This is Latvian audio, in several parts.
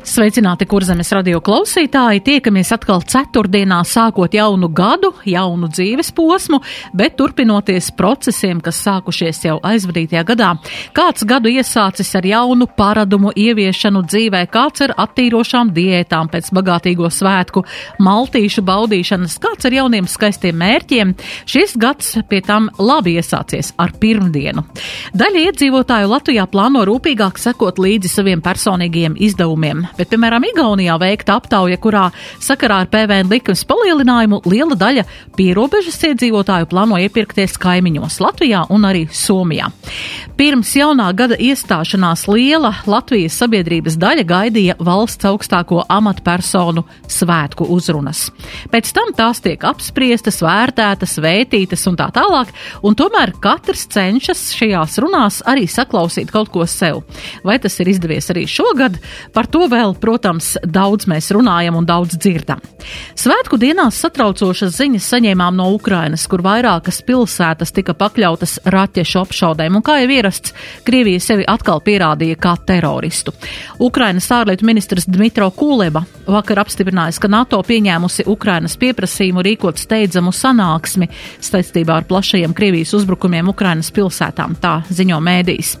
Sveicināti, kurzemes radio klausītāji! Tiekamies atkal ceturtdienā, sākot jaunu gadu, jaunu dzīves posmu, bet turpinoties procesiem, kas sākušies jau aizvadītajā gadā. Kāds gadu iesācis ar jaunu paradumu ieviešanu dzīvē, kāds ar attīrošām diētām pēc bagātīgo svētku, maltīšu baudīšanas, kāds ar jauniem skaistiem mērķiem. Šis gads pie tam labi iesācies ar pirmdienu. Daļa iedzīvotāju Latvijā plāno rūpīgāk sekot līdzi saviem personīgajiem izdevumiem bet, piemēram, Igaunijā veikta aptauja, kurā sakarā ar PVN likums palielinājumu liela daļa pierobežas iedzīvotāju plāno iepirkties kaimiņos Latvijā un arī Somijā. Pirms jaunā gada iestāšanās liela Latvijas sabiedrības daļa gaidīja valsts augstāko amatpersonu svētku uzrunas. Pēc tam tās tiek apspriestas, vērtētas, vētītas un tā tālāk, un tomēr katrs cenšas šajās runās arī saklausīt kaut ko sev. Vai tas ir izdevies arī šogad? Par to vēl vēl, protams, daudz mēs runājam un daudz dzirdam. Svētku dienās satraucošas ziņas saņēmām no Ukrainas, kur vairākas pilsētas tika pakļautas raķešu apšaudēm, un kā jau ierasts, Krievija sevi atkal pierādīja kā teroristu. Ukrainas ārlietu ministrs Dmitro Kuleba vakar apstiprinājis, ka NATO pieņēmusi Ukrainas pieprasījumu rīkot steidzamu sanāksmi saistībā ar plašajiem Krievijas uzbrukumiem Ukrainas pilsētām, tā ziņo mēdīs.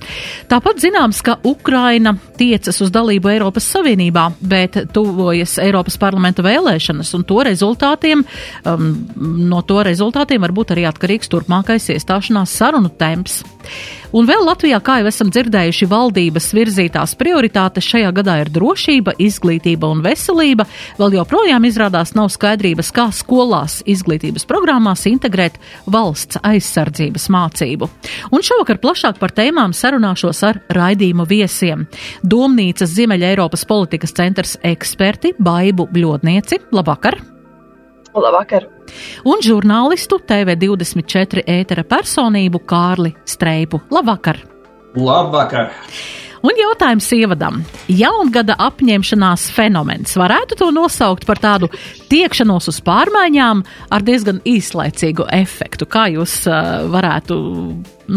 Tāpat zināms, ka Ukraina tiecas uz dalību Eiropas Savienībā Savienībā, bet tuvojas Eiropas parlamenta vēlēšanas, un to rezultātiem, um, no to rezultātiem var būt arī atkarīgs turpmākais iestāšanās sarunu temps. Un vēl Latvijā, kā jau esam dzirdējuši, valdības virzītās prioritātes šajā gadā ir drošība, izglītība un veselība. Vēl joprojām izrādās nav skaidrības, kā skolās izglītības programmās integrēt valsts aizsardzības mācību. Un šovakar plašāk par tēmām sarunāšos ar raidījumu viesiem. Domnīcas Ziemeļa Eiropas politikas centrs eksperti Baibu Bļodnieci. Labvakar! Labvakar! Un žurnālistu TV24 ētera personību Kārli Streipu. Labvakar! Labvakar! Un jautājums ievadam. Jaungada apņemšanās fenomens. Varētu to nosaukt par tādu tiekšanos uz pārmaiņām ar diezgan īslaicīgu efektu. Kā jūs uh, varētu,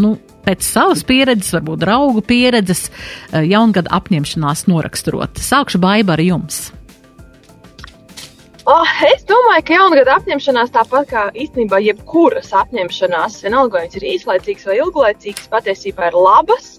nu, pēc savas pieredzes, varbūt draugu pieredzes, uh, jaungada apņemšanās noraksturot? Sākšu baiba ar jums. Oh, es domāju, ka jaungada apņemšanās, tāpat kā īstenībā jebkuras apņemšanās, vienalga vai viņas ir īslaicīgas vai ilglaicīgas, patiesībā ir labas.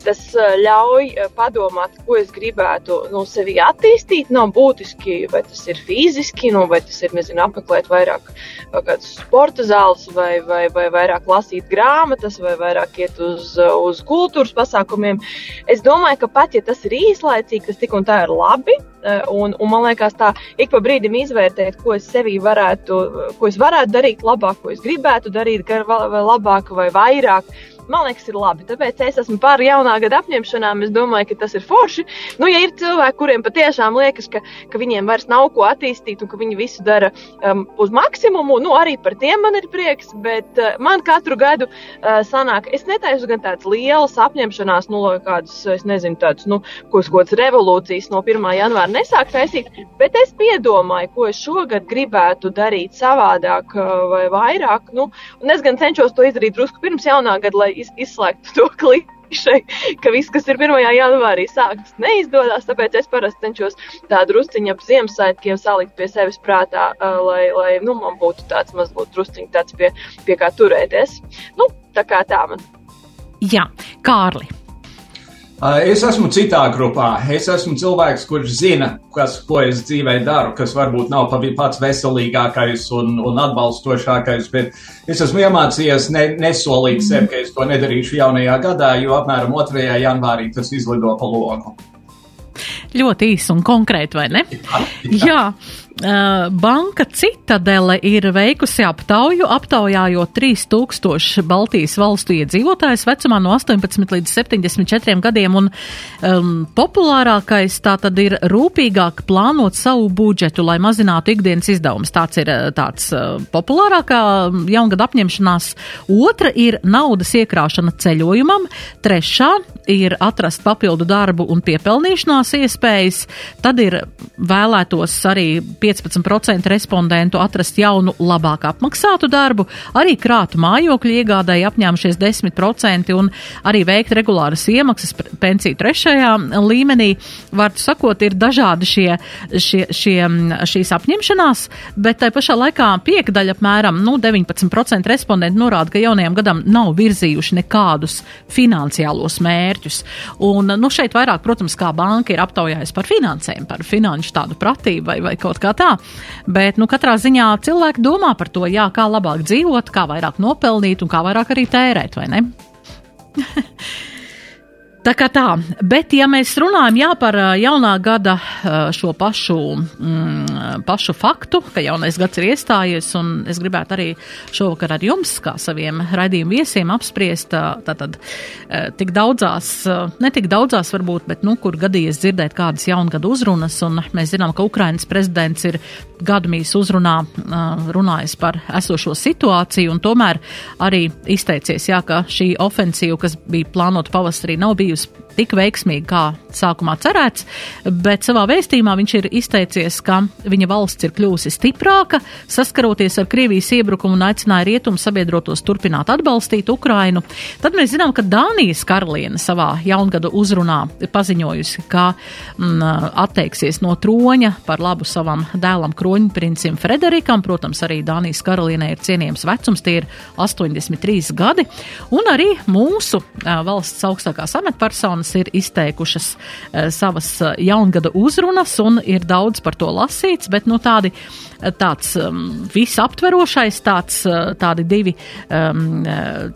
Tas uh, ļauj uh, padomāt, ko es gribētu nu, sevi attīstīt. Nav būtiski, vai tas ir fiziski, nu, vai tas ir nezinu, apmeklēt vairāk uh, kādus sporta zāles, vai, vai, vai vairāk lasīt grāmatas, vai vairāk iet uz, uz kultūras pasākumiem. Es domāju, ka pat ja tas ir īslaicīgi, tas tik un tā ir labi. Un, un man liekas, tā ik pa brīdim izvērtēt, ko es sevī varētu, ko es varētu darīt labāk, ko es gribētu darīt, labāk vai vairāk man liekas, ir labi. Tāpēc es esmu par jaunā gada apņemšanām. Es domāju, ka tas ir forši. Nu, ja ir cilvēki, kuriem patiešām liekas, ka, ka viņiem vairs nav ko attīstīt un ka viņi visu dara um, uz maksimumu, nu, arī par tiem man ir prieks. Bet uh, man katru gadu uh, sanāk, es netaisu gan tādas lielas apņemšanās, nu, kādas, es nezinu, tādas, nu, kaut kādas revolūcijas no 1. janvāra nesāku taisīt, bet es piedomāju, ko es šogad gribētu darīt savādāk uh, vai vairāk. Nu, un es gan cenšos to izdarīt drusku pirms jaunā gada, lai iz, izslēgtu to klišeju, ka viss, kas ir 1. janvārī sākts, neizdodas. Tāpēc es parasti cenšos tādu drusciņu ap Ziemassvētkiem salikt pie sevis prātā, lai, lai nu, man būtu tāds mazliet drusciņš, tāds pie, pie kā turēties. Nu, tā kā tā man. Jā, Kārli. Es esmu citā grupā. Es esmu cilvēks, kurš zina, kas, ko es dzīvē daru, kas varbūt nav pats veselīgākais un, un atbalstošākais, bet es esmu iemācījies ne, nesolīt sev, ka es to nedarīšu jaunajā gadā, jo apmēram 2. janvārī tas izlido pa loku. Ļoti īsi un konkrēti, vai ne? Jā, jā. Banka Citadele ir veikusi aptauju, aptaujājot 3000 Baltijas valstu iedzīvotājus vecumā no 18 līdz 74 gadiem, un um, populārākais tā tad ir rūpīgāk plānot savu budžetu, lai mazinātu ikdienas izdevumus. Tāds ir tāds uh, populārākā jaungada apņemšanās. Otra ir naudas iekrāšana ceļojumam, trešā ir atrast papildu darbu un piepelnīšanās iespējas, tad ir vēlētos arī 15% respondentu atrast jaunu, labāk apmaksātu darbu, arī krātu mājokļu iegādēji apņēmušies 10% un arī veikt regulāras iemaksas pensiju trešajā līmenī. Var sakot, ir dažādi šie, šie, šie, šīs apņemšanās, bet tai pašā laikā piekdaļa apmēram nu, 19% respondentu norāda, ka jaunajam gadam nav virzījuši nekādus finansiālos mērķus. Un, nu, šeit vairāk, protams, kā banka ir aptaujājusi par finansēm, par finanšu tādu pratību vai, vai kaut kā tā. Bet, nu, katrā ziņā cilvēki domā par to, jā, kā labāk dzīvot, kā vairāk nopelnīt un kā vairāk arī tērēt, vai ne? Tā kā tā, bet ja mēs runājam jā, par jaunā gada šo pašu, mm, pašu faktu, ka jaunais gads ir iestājies, un es gribētu arī šovakar ar jums, kā saviem raidījumu viesiem, apspriest tātad tik daudzās, ne tik daudzās varbūt, bet, nu, kur gadījies dzirdēt kādas jaungada uzrunas, un mēs zinām, ka Ukrainas prezidents ir gadumīs uzrunā runājis par esošo situāciju, un tomēr arī izteicies, jā, ka šī ofensīva, kas bija plānota pavasarī, nav bijusi bijusi tik veiksmīga, kā sākumā cerēts, bet savā vēstījumā viņš ir izteicies, ka viņa valsts ir kļūsi stiprāka, saskaroties ar Krievijas iebrukumu un aicināja rietumu sabiedrotos turpināt atbalstīt Ukrainu. Tad mēs zinām, ka Dānijas karaliene savā jaungada uzrunā ir paziņojusi, ka m, mm, atteiksies no troņa par labu savam dēlam kroņprincim Frederikam. Protams, arī Dānijas karalienei ir cienījams vecums, tie ir 83 gadi, un arī mūsu valsts augstākās amatpersonas personas ir izteikušas savas uh, jaungada uzrunas un ir daudz par to lasīts, bet nu tādi tāds um, visaptverošais, tāds, tādi divi um,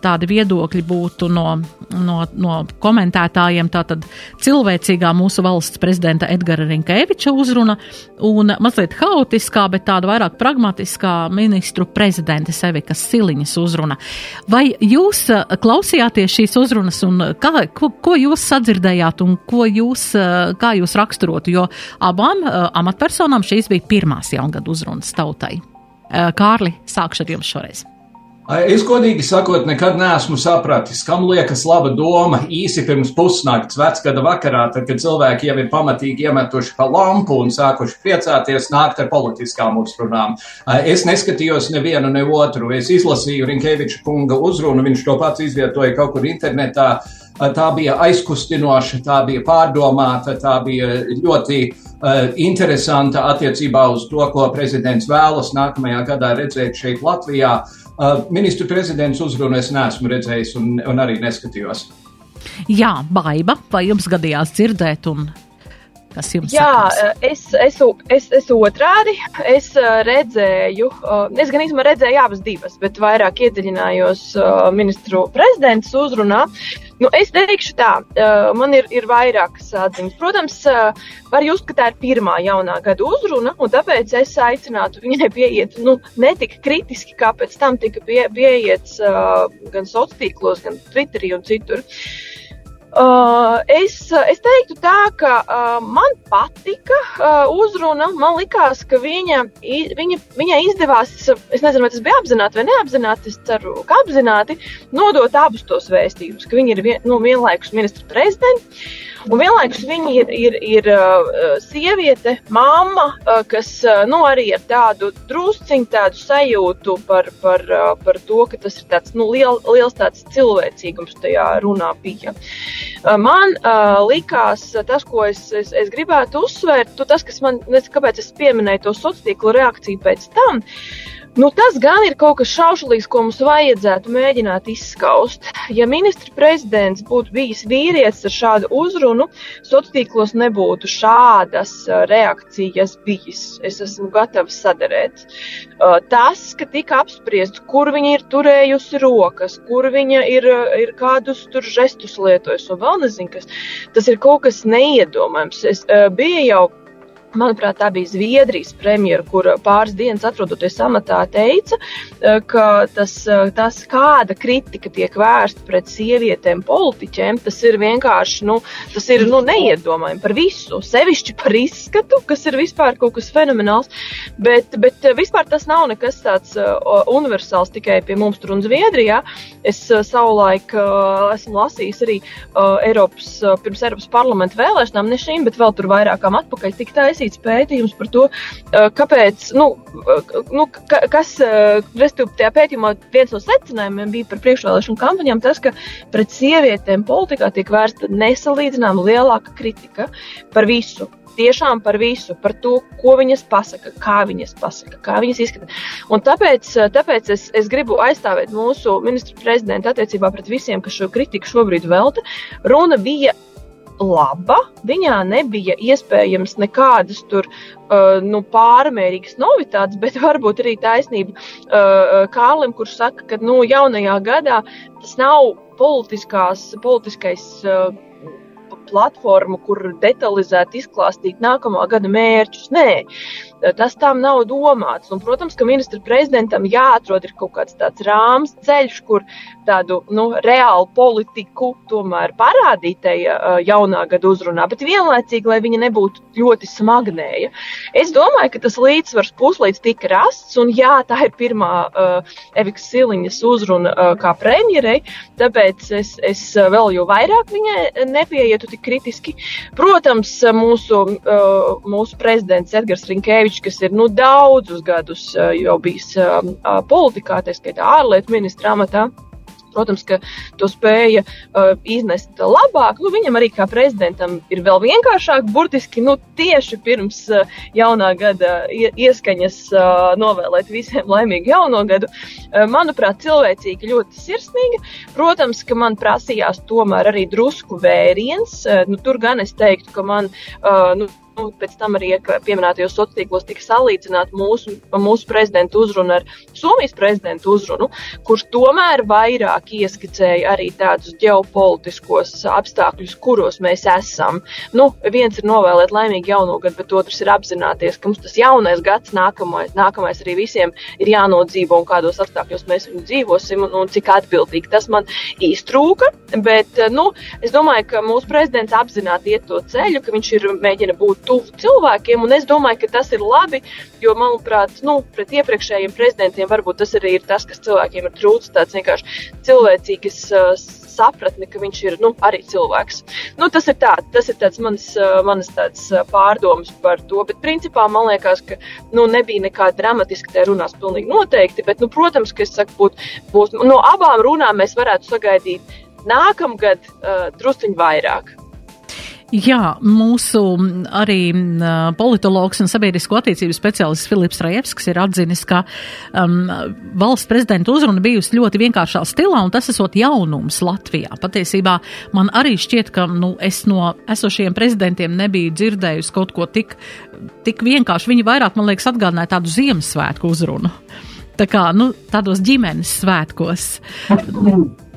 tādi viedokļi būtu no, no, no komentētājiem. Tātad cilvēcīgā mūsu valsts prezidenta Edgara Rinkēviča uzruna un mazliet haotiskā, bet tāda vairāk pragmatiskā ministru prezidenta Sevikas Siliņas uzruna. Vai jūs klausījāties šīs uzrunas un kā, ko, ko jūs sadzirdējāt un ko jūs, kā jūs raksturotu? Jo abām amatpersonām šīs bija pirmās jaungada uzrunas tautai. Kārli, sākšu ar jums šoreiz. Es godīgi sakot, nekad neesmu sapratis, kam liekas laba doma īsi pirms pusnakts vecgada vakarā, tad, kad cilvēki jau ir pamatīgi iemetuši pa lampu un sākuši priecāties nākt ar politiskām uzrunām. Es neskatījos nevienu ne otru. Es izlasīju Rinkēviča kunga uzrunu, viņš to pats izvietoja kaut kur internetā. Tā bija aizkustinoša, tā bija pārdomāta, tā bija ļoti uh, interesanta attiecībā uz to, ko prezidents vēlas nākamajā gadā redzēt šeit Latvijā. Uh, ministru prezidents uzrunu es neesmu redzējis un, un arī neskatījos. Jā, baiba, vai jums gadījās dzirdēt un Kas jums Jā, sakās? es, es, es, es otrādi es redzēju, es gan īstenībā redzēju abas divas, bet vairāk iedziļinājos ministru prezidents uzrunā. Nu, es teikšu tā, man ir, ir vairākas atziņas. Protams, var just, ka tā ir pirmā jaunā gada uzruna, un tāpēc es aicinātu viņai pieiet nu, ne tik kritiski, kā pēc tam tika pie, pieiets gan sociālos tīklos, gan Twitterī un citur. Uh, Uh, es, es teiktu tā, ka uh, man patika uh, uzruna. Man likās, ka viņa, viņa, viņai izdevās, es nezinu, vai tas bija apzināti vai neapzināti, es ceru, ka apzināti, nodot abus tos vēstījumus, ka viņa ir vien, nu, vienlaikus ministra prezidents. Un vienlaikus viņa ir, ir, ir sieviete, uh, kas nu, arī ar tādu drusciņu tādu sajūtu par, par, par to, ka tas ir tāds nu, liel, liels tāds cilvēcīgums tajā runā bija. Uh, man uh, likās tas, ko es, es, es gribētu uzsvērt, tas, kas man, kāpēc es pieminēju to sociālo tīklu reakciju pēc tam. Nu, tas gan ir kaut kas šaušalīgs, ko mums vajadzētu mēģināt izskaust. Ja ministra prezidents būtu bijis vīrietis ar šādu uzrunu, sociālos tīklos nebūtu šādas reakcijas bijis. Es esmu gatavs sadarēt. Tas, ka tika apspriests, kur viņa ir turējusi rokas, kur viņa ir, ir kādus tur žestus lietojusi un vēl nezinu kas, tas ir kaut kas neiedomājams. Es, bija jau Manuprāt, tā bija Zviedrijas premjera, kur pāris dienas atrodoties amatā, teica, eh, ka tas, eh, tas kāda kritika tiek vērsta pret sievietēm, politiķiem, tas ir vienkārši nu, tas ir, nu, neiedomājami par visu. Sevišķi par izskatu, kas ir vispār kaut kas fenomenāls. Bet, bet eh, vispār tas nav nekas tāds universāls tikai pie mums tur un Zviedrijā. Es savulaik esmu lasījis arī Eiropas, pirms Eiropas parlamenta vēlēšanām, ne šīm, bet vēl tur vairākām atpakaļ. Tik tā taisīts pētījums par to, kāpēc, nu, nu kas, respektīvi, tajā pētījumā viens no secinājumiem bija par priekšvēlēšanu kampaņām tas, ka pret sievietēm politikā tiek vērsta nesalīdzināma lielāka kritika par visu tiešām par visu, par to, ko viņas pasaka, kā viņas pasaka, kā viņas izskata. Un tāpēc, tāpēc es, es gribu aizstāvēt mūsu ministru prezidentu attiecībā pret visiem, kas šo kritiku šobrīd velta. Runa bija laba. Viņā nebija iespējams nekādas tur, uh, nu, pārmērīgas novitātes, bet varbūt arī taisnība uh, Kārlim, kurš saka, ka nu, jaunajā gadā tas nav politiskās, politiskais. Uh, platformu, kur detalizēti izklāstīt nākamā gada mērķus. Nē, tas tam nav domāts. Un, protams, ka ministra prezidentam jāatrod kaut kāds tāds rāms ceļš, kur tādu nu, reālu politiku tomēr parādīt tajā uh, jaunā gada uzrunā, bet vienlaicīgi, lai viņa nebūtu ļoti smagnēja. Es domāju, ka tas līdzsvars puslīdz tika rasts, un jā, tā ir pirmā uh, Eviks Siliņas uzruna uh, kā premjerei, tāpēc es, es vēl jau vairāk viņai nepieietu tik kritiski. Protams, mūsu, uh, mūsu prezidents Edgars Rinkēvičs kas ir nu, daudzus gadus jau bijis politikā, tā skaitā ārlietu ministra amatā. Protams, ka to spēja uh, iznest labāk. Nu, viņam arī kā prezidentam ir vēl vienkāršāk, burtiski nu, tieši pirms uh, jaunā gada ieskaņas uh, novēlēt visiem laimīgu jauno gadu. Uh, manuprāt, cilvēcīgi ļoti sirsnīga. Protams, ka man prasījās tomēr arī drusku vēriens. Uh, nu, tur gan es teiktu, ka man. Uh, nu, nu, pēc tam arī pieminētajos sociālos tīklos tika salīdzināta mūsu, mūsu prezidenta uzruna ar Somijas prezidenta uzrunu, kurš tomēr vairāk ieskicēja arī tādus ģeopolitiskos apstākļus, kuros mēs esam. Nu, viens ir novēlēt laimīgu jauno gadu, bet otrs ir apzināties, ka mums tas jaunais gads, nākamais, nākamais arī visiem ir jānodzīvo un kādos apstākļos mēs viņu dzīvosim un, un cik atbildīgi tas man iztrūka. Bet, nu, es domāju, ka mūsu prezidents apzināti iet to ceļu, ka viņš ir mēģina būt tuvu cilvēkiem, un es domāju, ka tas ir labi, jo, manuprāt, nu, pret iepriekšējiem prezidentiem varbūt tas arī ir tas, kas cilvēkiem ir trūcis, tāds vienkārši cilvēcīgas uh, sapratni, ka viņš ir nu, arī cilvēks. Nu, tas ir, tā, tas ir tāds manas, uh, manas tāds, uh, pārdomas par to, bet principā man liekas, ka nu, nebija nekā dramatiska tajā runās pilnīgi noteikti, bet, nu, protams, ka es saku, būt, būs, no abām runām mēs varētu sagaidīt nākamgad uh, drusciņ vairāk. Jā, mūsu arī uh, politologs un sabiedrisko attiecību speciālists Filips Rajevskis ir atzinis, ka um, valsts prezidenta uzruna bijusi ļoti vienkāršā stilā, un tas esot jaunums Latvijā. Patiesībā man arī šķiet, ka nu, es no esošiem prezidentiem nebiju dzirdējusi kaut ko tik, tik vienkārši. Viņi vairāk, man liekas, atgādināja tādu Ziemassvētku uzrunu. Tā kā, nu, tādos ģimenes svētkos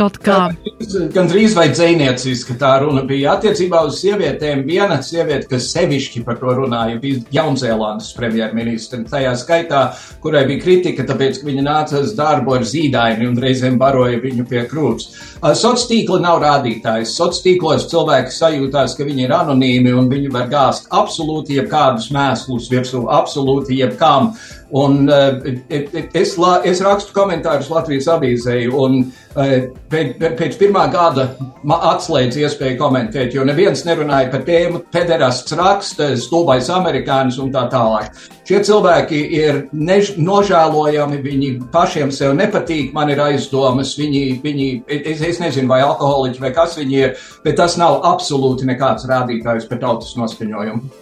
kaut kā. Gan drīz vai dzēnieciski tā runa bija. Attiecībā uz sievietēm viena sieviete, kas sevišķi par to runāja, bija Jaunzēlandes premjerministra. Tajā skaitā, kurai bija kritika, tāpēc, ka viņa nāca uz darbu ar zīdaini un reizēm baroja viņu pie krūts. Sociālā tīkla nav rādītājs. Sociālā tīklos cilvēki sajūtās, ka viņi ir anonīmi un viņi var gāzt absolūti jebkādus mēslus absolūti jebkām. Un, uh, es, la, es rakstu komentārus Latvijas avīzē, un uh, pēc, pirmā gada atslēdz iespēju komentēt, jo neviens nerunāja par tēmu, pederasts raksta, stulbais amerikānis un tā tālāk. Šie cilvēki ir než, nožēlojami, viņi pašiem sev nepatīk, man ir aizdomas, viņi, viņi es, es nezinu, vai alkoholiķi vai kas viņi ir, bet tas nav absolūti nekāds rādītājs par tautas noskaņojumu.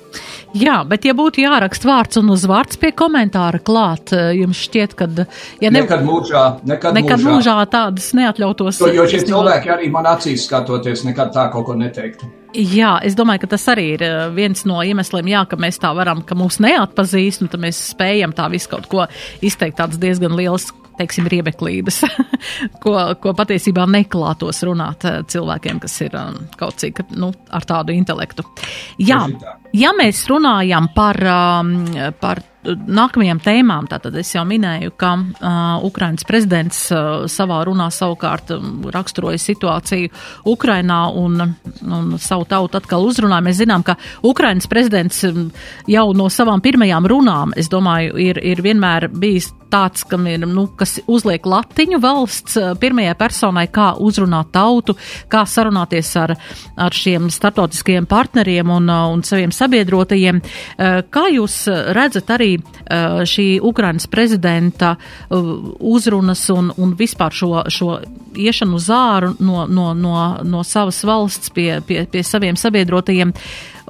Jā, bet ja būtu jāraksta vārds un uzvārds pie komentāra klāt, eh, jums šķiet, ka. Ja ne... Nekad mūžā, nekad, nekad mūžā. mūžā tādas neatļautos. Jo, jo šie cilvēki arī man acīs skatoties, nekad tā kaut ko neteiktu. Jā, es domāju, ka tas arī ir eh, viens no iemesliem, jā, ka mēs tā varam, ka mūs neatpazīst, un tad mēs spējam tā visu kaut ko izteikt tāds diezgan liels teiksim, riebeklības, ko, ko patiesībā neklātos runāt eh, cilvēkiem, kas ir kaut cik nu, ar tādu intelektu. Jā. Pažitā. Ja mēs runājam par, um, par nākamajām tēmām, tātad es jau minēju, ka uh, Ukrainas prezidents uh, savā runā savukārt raksturoja situāciju Ukrainā un, un savu tautu atkal uzrunāja. Mēs zinām, ka Ukrainas prezidents jau no savām pirmajām runām, es domāju, ir, ir vienmēr bijis tāds, kam ir, nu, kas uzliek latiņu valsts pirmajai personai, kā uzrunāt tautu, kā sarunāties ar, ar šiem startautiskajiem partneriem un, un saviem sabiedrotajiem. Kā jūs redzat arī šī Ukrainas prezidenta uzrunas un, un vispār šo, šo iešanu uz āru no, no, no, no savas valsts pie, pie, pie saviem sabiedrotajiem?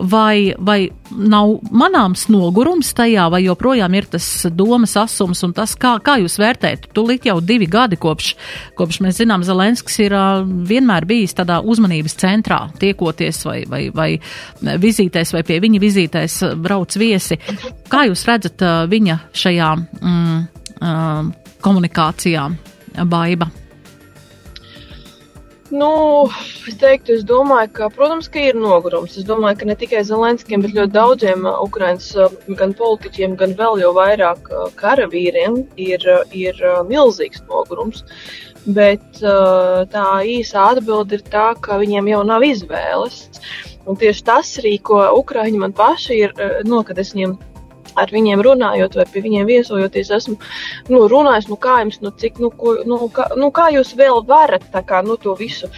Vai, vai nav manāms nogurums tajā, vai joprojām ir tas domas asums un tas, kā, kā jūs vērtējat? Tūlīt jau divi gadi kopš, kopš mēs zinām, Zelenskis ir vienmēr bijis tādā uzmanības centrā, tiekoties vai, vai, vai vizītēs vai pie viņa vizītēs brauc viesi. Kā jūs redzat viņa šajā mm, komunikācijā, Baiba? Nu, es teiktu, es domāju, ka, protams, ka ir nogurums. Es domāju, ka ne tikai Zelenskiem, bet ļoti daudziem uh, Ukraiņas uh, gan politiķiem, gan vēl jau vairāk uh, karavīriem ir, ir milzīgs nogurums. Bet tā īsa atbilde ir tā, ka viņiem jau nav izvēles. Un tieši tas arī, ko Ukraiņi man paši ir, no, kad es viņiem ar viņiem runājot, vai pie viņiem viesojoties, esmu nu, runājis, nu, kā jums, nu, cik, nu, ko, nu, kā, nu, kā jūs vēl varat kā, nu, to visu.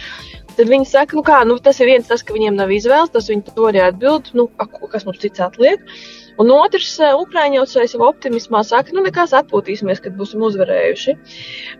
Tad viņi saka, nu, kā, nu, tas ir viens, tas, ka viņiem nav izvēles, tas viņi to arī atbild, nu, kas mums cits atliek. Un otrs, eh, Ukrāņi jau optimismā saka, nu, nekas atpūtīsimies, kad būsim uzvarējuši.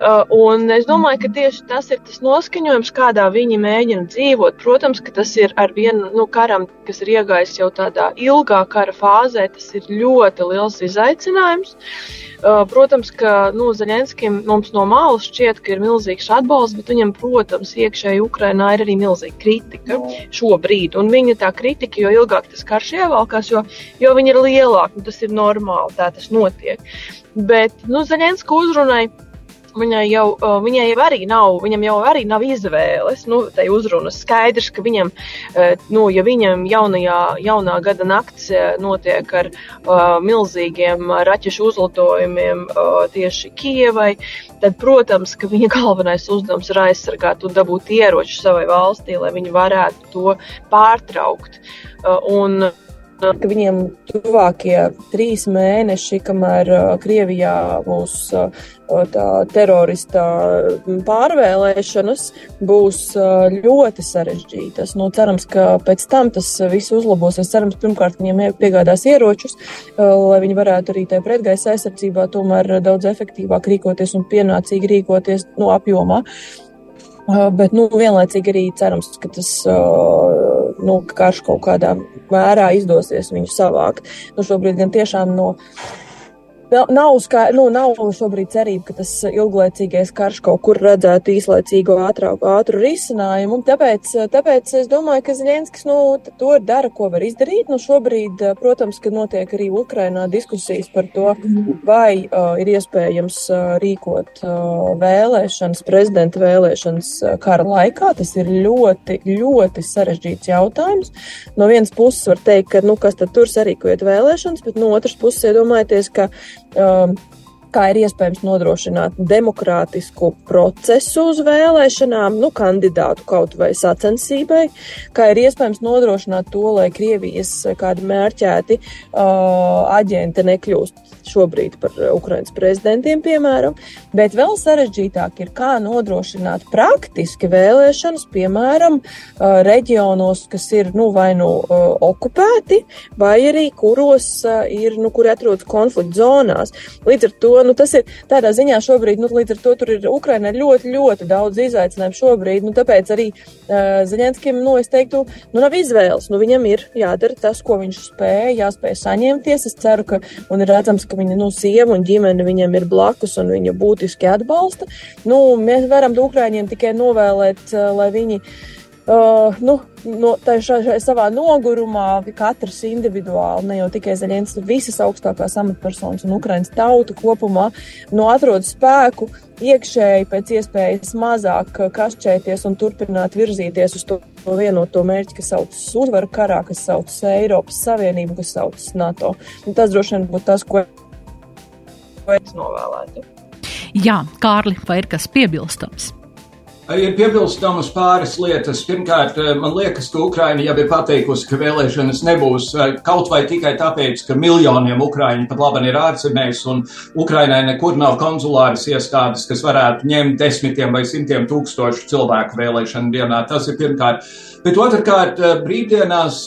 Uh, un es domāju, ka tieši tas ir tas noskaņojums, kādā viņi mēģina dzīvot. Protams, ka tas ir ar vienu nu, karam, kas ir iegājis jau tādā ilgā kara fāzē, tas ir ļoti liels izaicinājums. Uh, protams, ka nu, Zaļenskim mums no malas šķiet, ka ir milzīgs atbalsts, bet viņam, protams, iekšēji Ukrainā ir arī milzīga kritika šobrīd. Un viņa tā kritika, jo ilgāk tas karš ievalkās, jo, jo viņa ir lielāka. Nu, tas ir normāli, tā tas notiek. Bet nu, Zaļenska uzrunai. Viņai jau, viņai jau arī nav, viņam jau arī nav izvēles. Nu, tai uzrunas skaidrs, ka viņam, nu, ja viņam jaunajā, jaunā gada naktis notiek ar uh, milzīgiem raķešu uzlidojumiem uh, tieši Kievai, tad, protams, ka viņa galvenais uzdevums ir aizsargāt un dabūt ieroču savai valstī, lai viņi varētu to pārtraukt. Uh, un, ka viņiem tuvākie trīs mēneši, kamēr uh, Krievijā būs uh, tā terorista pārvēlēšanas, būs uh, ļoti sarežģītas. Nu, cerams, ka pēc tam tas viss uzlabosies. Cerams, pirmkārt, viņiem piegādās ieročus, lai viņi varētu arī tajā pretgaisa aizsardzībā tomēr daudz efektīvāk rīkoties un pienācīgi rīkoties no nu, apjomā. Bet nu, vienlaicīgi arī cerams, ka tas nu, karš kaut kādā mērā izdosies viņu savākt. Nu, šobrīd gan tiešām no. Nu, nav, skā, nu, nav šobrīd cerība, ka tas ilglaicīgais karš kaut kur redzētu īslaicīgu ātrāku, ātru risinājumu. Tāpēc, tāpēc es domāju, ka Zelenskis nu, to dara, ko var izdarīt. Nu, šobrīd, protams, ka notiek arī Ukrainā diskusijas par to, vai uh, ir iespējams uh, rīkot uh, vēlēšanas, prezidenta vēlēšanas uh, kara laikā. Tas ir ļoti, ļoti sarežģīts jautājums. No vienas puses var teikt, ka, nu, kas tad tur sarīkojot vēlēšanas, bet no otras puses iedomājieties, ka kā ir iespējams nodrošināt demokrātisku procesu uz vēlēšanām, nu, kandidātu kaut vai sacensībai, kā ir iespējams nodrošināt to, lai Krievijas kādi mērķēti uh, aģenti nekļūst šobrīd par Ukrainas prezidentiem, piemēram, bet vēl sarežģītāk ir, kā nodrošināt praktiski vēlēšanas, piemēram, uh, reģionos, kas ir, nu, vai nu uh, okupēti, vai arī kuros ir, nu, kur atrodas konflikta zonās. Līdz ar to nu, tas ir tādā ziņā šobrīd, nu, līdz ar to tur ir Ukraina ļoti, ļoti daudz izaicinājumu šobrīd, nu, tāpēc arī uh, Zaļenskim, nu, es teiktu, nu, nav izvēles, nu, viņam ir jādara tas, ko viņš spēja, jāspēj saņemties. Es ceru, ka, un ir redzams, ka viņa, nu, sieva un ģimene viņam ir blakus un viņa būtiski atbalsta. Nu, mēs varam Ukraiņiem tikai novēlēt, uh, lai viņi Uh, nu, no, šā, savā nogurumā katrs individuāli, ne jau tikai Zeļens, bet visas augstākās amatpersonas un Ukraiņas tauta kopumā no atrod spēku iekšēji pēc iespējas mazāk kašķēties un turpināt virzīties uz to vienoto mērķi, kas saucas uzvaru karā, kas saucas Eiropas Savienību, kas saucas NATO. Un tas droši vien būtu tas, ko es novēlētu. Jā, Kārli, vai ir kas piebilstams? Ir piebilstamas pāris lietas. Pirmkārt, eh, man liekas, ka Ukraina jau ir pateikusi, ka vēlēšanas nebūs eh, kaut vai tikai tāpēc, ka miljoniem Ukraiņu pat labi ir ārzemēs un Ukrainai nekur nav konsulāras iestādes, kas varētu ņemt desmitiem vai simtiem tūkstošu cilvēku vēlēšanu dienā. Tas ir pirmkārt. Bet otrkārt, eh, brīvdienās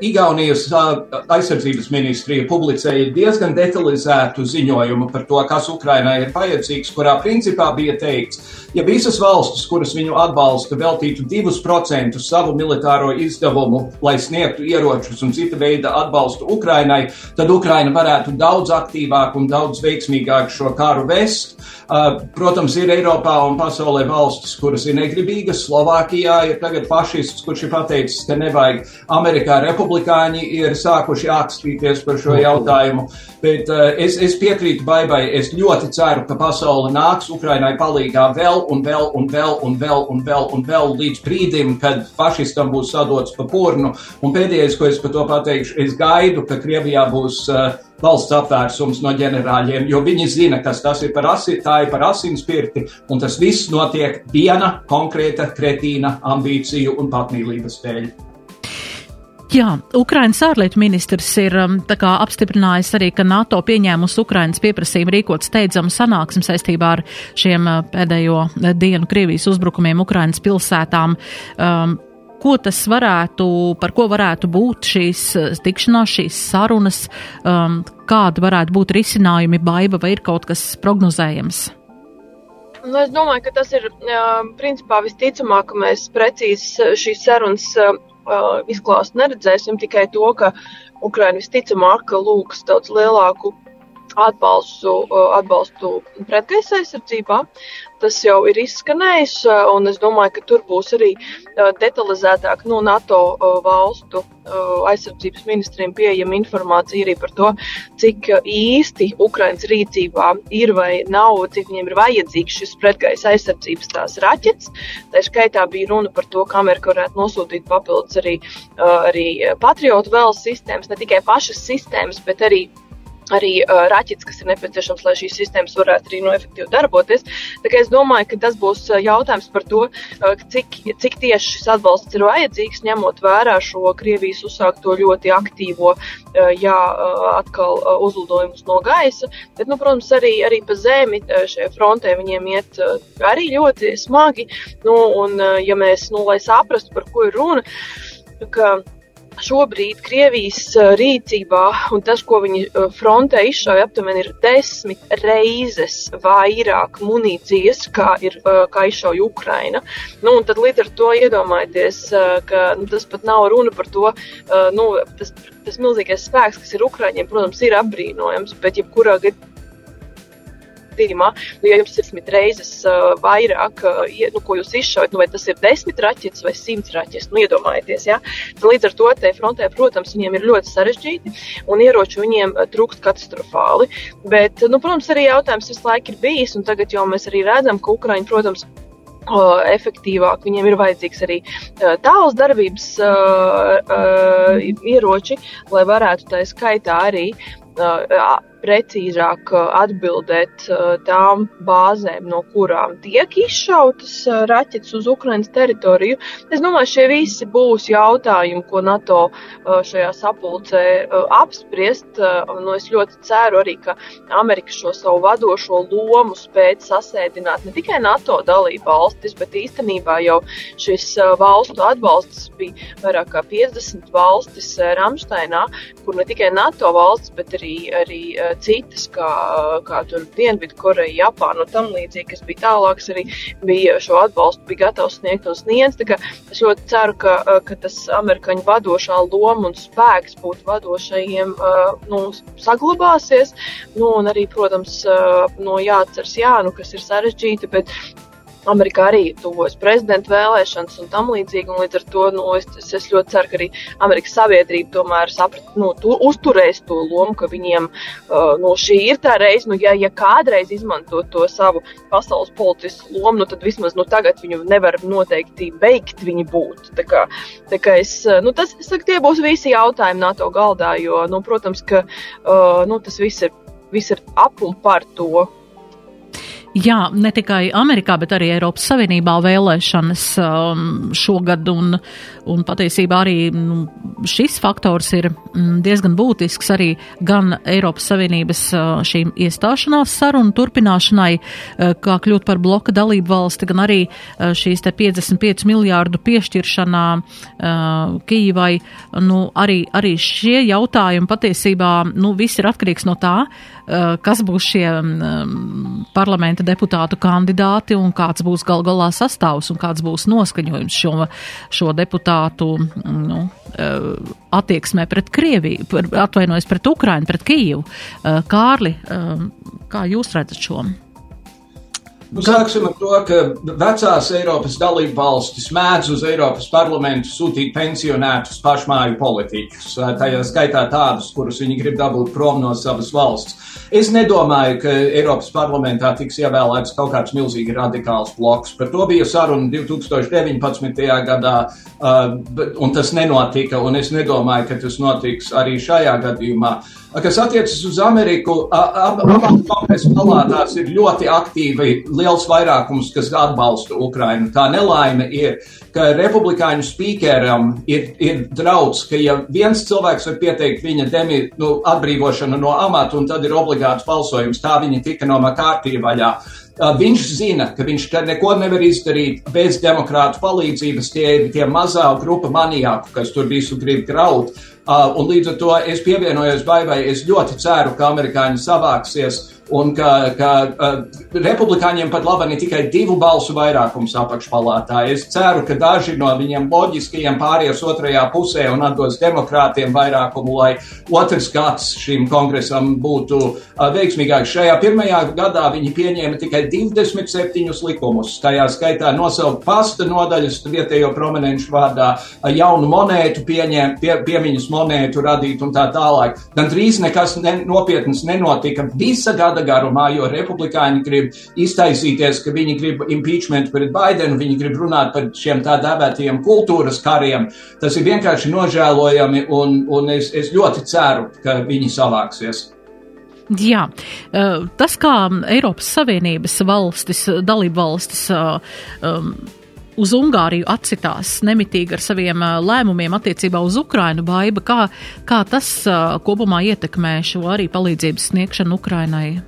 Igaunijas aizsardzības ministrija publicēja diezgan detalizētu ziņojumu par to, kas Ukrainai ir vajadzīgs, kurā principā bija teikts, ja visas valstis, kuras viņu atbalsta, veltītu 2% savu militāro izdevumu, lai sniegtu ieročus un cita veida atbalstu Ukrainai, tad Ukraina varētu daudz aktīvāk un daudz veiksmīgāk šo karu vest. Uh, protams, ir Eiropā un pasaulē valstis, kuras ir negribīgas. Slovākijā ir tagad fašists, kurš ir pateicis, ka nevajag. Amerikā republikāņi ir sākuši atstīties par šo jautājumu. Bet uh, es, es piekrītu Baibai. Es ļoti ceru, ka pasaule nāks Ukrainai palīgā vēl un vēl un vēl un vēl un vēl un vēl līdz brīdim, kad fašistam būs sadots pa purnu. Un pēdējais, ko es par to pateikšu, es gaidu, ka Krievijā būs uh, valsts apvērsums no ģenerāļiem, jo viņi zina, kas tas ir par asi, ir par asinspirti, un tas viss notiek viena konkrēta kretīna ambīciju un patmīlības dēļ. Jā, Ukrainas ārlietu ministrs ir um, apstiprinājis arī, ka NATO pieņēmusi Ukrainas pieprasījumu rīkot steidzamu sanāksmu saistībā ar šiem uh, pēdējo uh, dienu Krievijas uzbrukumiem Ukrainas pilsētām. Um, ko tas varētu, par ko varētu būt šīs uh, tikšanās, šīs sarunas, um, kāda varētu būt risinājumi, baiva vai ir kaut kas prognozējams? Nu, es domāju, ka tas ir principā visticamāk, ka mēs precīzi šīs sarunas izklāstu neredzēsim tikai to, ka Ukraina visticamāk lūgs daudz lielāku atbalstu, uh, atbalstu pretgaisa aizsardzībā. Tas jau ir izskanējis, uh, un es domāju, ka tur būs arī uh, detalizētāk no NATO valstu aizsardzības ministriem pieejama informācija arī par to, cik īsti Ukraiņas rīcībā ir vai nav, cik viņiem ir vajadzīgs šis pretgaisa aizsardzības tās raķets. Tā skaitā bija runa par to, ka Amerika varētu nosūtīt papildus arī, arī patriotu vēl sistēmas, ne tikai pašas sistēmas, bet arī arī uh, raķetes, kas ir nepieciešams, lai šīs sistēmas varētu arī no efektīvi darboties. Es domāju, ka tas būs jautājums par to, uh, cik, cik tieši šis atbalsts ir vajadzīgs, ņemot vērā šo Krievijas uzsākto ļoti aktīvo, uh, jā, uh, atkal uh, uzlidojumus no gaisa. Bet, nu, protams, arī, arī pa zemi šajā frontē viņiem iet uh, arī ļoti smagi. Nu, un, uh, ja mēs, nu, lai saprastu, par ko ir runa, ka šobrīd Krievijas rīcībā un tas, ko viņi frontē izšauja, aptuveni ir desmit reizes vairāk munīcijas, kā, ir, kā izšauja Ukraina. Nu, tad līdz ar to iedomājieties, ka nu, tas pat nav runa par to, nu, tas, tas milzīgais spēks, kas ir Ukraiņiem, protams, ir apbrīnojams, bet jebkurā gadījumā gadījumā, nu, ja jums ir desmit reizes uh, vairāk, uh, nu, ko jūs izšaujat, nu, vai tas ir desmit raķetes vai simts raķetes, nu, iedomājieties, ja? Tad līdz ar to te frontē, protams, viņiem ir ļoti sarežģīti un ieroči viņiem uh, trūkst katastrofāli. Bet, nu, protams, arī jautājums visu laiku ir bijis, un tagad jau mēs arī redzam, ka Ukraiņi, protams, efektīvāk. Viņiem ir vajadzīgs arī tāls darbības uh, uh, ieroči, lai varētu tā skaitā arī uh, precīzāk uh, atbildēt uh, tām bāzēm, no kurām tiek izšautas uh, raķetes uz Ukrainas teritoriju. Es domāju, šie visi būs jautājumi, ko NATO šajā sapulcē apspriest. Nu, es ļoti ceru arī, ka Amerika šo savu vadošo lomu spēt sasēdināt ne tikai NATO dalību valstis, bet īstenībā jau šis valstu atbalsts bija vairāk kā 50 valstis Ramsteinā, kur ne tikai NATO valstis, bet arī, arī citas, kā, kā tur Dienvidkoreja, Japāna un tam līdzīgi, kas bija tālāks, arī bija šo atbalstu bija gatavs sniegt un sniedz. Es ļoti ceru, ka, ka tas amerikāņu vadošā loma un spēks būt vadošajiem nu, saglabāsies. Nu, un arī, protams, nu, jāatceras, jā, nu, kas ir sarežģīti, bet Amerikā arī tuvojas prezidenta vēlēšanas un tam līdzīgi. Un līdz ar to nu, es, es ļoti ceru, ka arī Amerikas sabiedrība tomēr saprat, nu, tu, uzturēs to lomu, ka viņiem uh, nu, šī ir tā reize, nu, ja, ja kādreiz izmanto to savu pasaules politisku lomu, nu, tad vismaz nu, tagad viņu nevar noteikti beigt viņi būt. Tā kā, tā kā es, nu, tas, es saku, tie būs visi jautājumi NATO galdā, jo, nu, protams, ka uh, nu, tas viss ir, viss ir ap un par to, Jā, ne tikai Amerikā, bet arī Eiropas Savienībā vēlēšanas um, šogad, un, un patiesībā arī nu, šis faktors ir mm, diezgan būtisks arī gan Eiropas Savienības uh, šīm iestāšanās sarunu turpināšanai, uh, kā kļūt par bloka dalību valsti, gan arī uh, šīs te 55 miljārdu piešķiršanā uh, Kīvai. Nu, arī, arī šie jautājumi patiesībā, nu, viss ir atkarīgs no tā, uh, kas būs šie um, parlamenta deputātu kandidāti un kāds būs gal galā sastāvs un kāds būs noskaņojums šo, šo deputātu nu, eh, attieksmē pret Krieviju, atvainojas pret Ukrainu, pret Kijivu. Eh, Kārli, eh, kā jūs redzat šo? Nu, sāksim ar to, ka vecās Eiropas dalību valstis mēdz uz Eiropas parlamentu sūtīt pensionētus pašmāju politiķus, tajā skaitā tādus, kurus viņi grib dabūt prom no savas valsts. Es nedomāju, ka Eiropas parlamentā tiks ievēlēts kaut kāds milzīgi radikāls bloks. Par to bija saruna 2019. gadā, uh, un tas nenotika, un es nedomāju, ka tas notiks arī šajā gadījumā. Kas attiecas uz Ameriku, abās kongresa palātās ir ļoti aktīvi liels vairākums, kas atbalsta Ukrainu. Tā nelaime ir, ka republikāņu spīkeram ir, ir draudz, ka ja viens cilvēks var pieteikt viņa demi, nu, atbrīvošanu no amata, un tad ir obligāts balsojums, tā viņa tika no Makārtī vaļā. Viņš zina, ka viņš neko nevar izdarīt bez demokrātu palīdzības. Tie ir tie mazā grupa maniaku, kas tur visu grib graut. Un līdz ar to es pievienojos baigai. Es ļoti ceru, ka amerikāņi savāksies un ka, ka uh, republikāņiem pat labi ne tikai divu balsu vairākums apakšpalātā. Es ceru, ka daži no viņiem loģiskajiem pāries otrajā pusē un atdos demokrātiem vairākumu, lai otrs gads šim kongresam būtu uh, veiksmīgāks. Šajā pirmajā gadā viņi pieņēma tikai 27 likumus, tajā skaitā nosaukt pasta nodaļas vietējo prominenšu vārdā, uh, jaunu monētu pieņēma, pie, piemiņas monētu radīt un tā tālāk. Gan drīz nekas ne, nopietns nenotika visa gada garumā, jo republikāņi grib iztaisīties, ka viņi grib impeachment pret Baidenu, viņi grib runāt par šiem tā dēvētajiem kultūras kariem. Tas ir vienkārši nožēlojami, un, un es, es ļoti ceru, ka viņi savāksies. Jā, tas, kā Eiropas Savienības valstis, dalību valstis um, uz Ungāriju atsitās nemitīgi ar saviem lēmumiem attiecībā uz Ukrainu, baiba, kā, kā tas kopumā ietekmē šo arī palīdzības sniegšanu Ukrainai?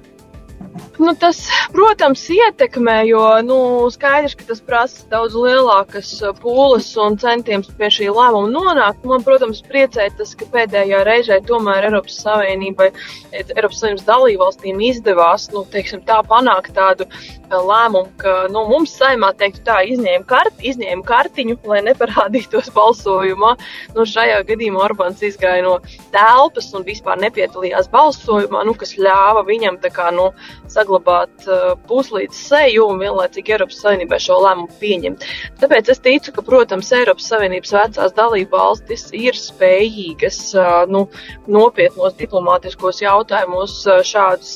Nu, tas, protams, ietekmē, jo nu, skaidrs, ka tas prasa daudz lielākas pūles un centienus pie šī lēmuma nonākt. Man, protams, priecē tas, ka pēdējā reizē tomēr Eiropas Savienībai, Eiropas Savienības dalībvalstīm izdevās nu, teiksim, tā panākt tādu lēmumu, ka nu, mums saimā teiktu tā, izņēma, kart, izņēma kartiņu, lai neparādītos balsojumā. Nu, šajā gadījumā Orbāns izgāja no telpas un vispār nepiedalījās balsojumā, nu, kas ļāva viņam tā kā, nu, saglabāt uh, puslīdz seju un vienlaicīgi Eiropas Savienībai šo lēmumu pieņemt. Tāpēc es ticu, ka, protams, Eiropas Savienības vecās dalība valstis ir spējīgas uh, nu, nopietnos diplomātiskos jautājumos uh, šādas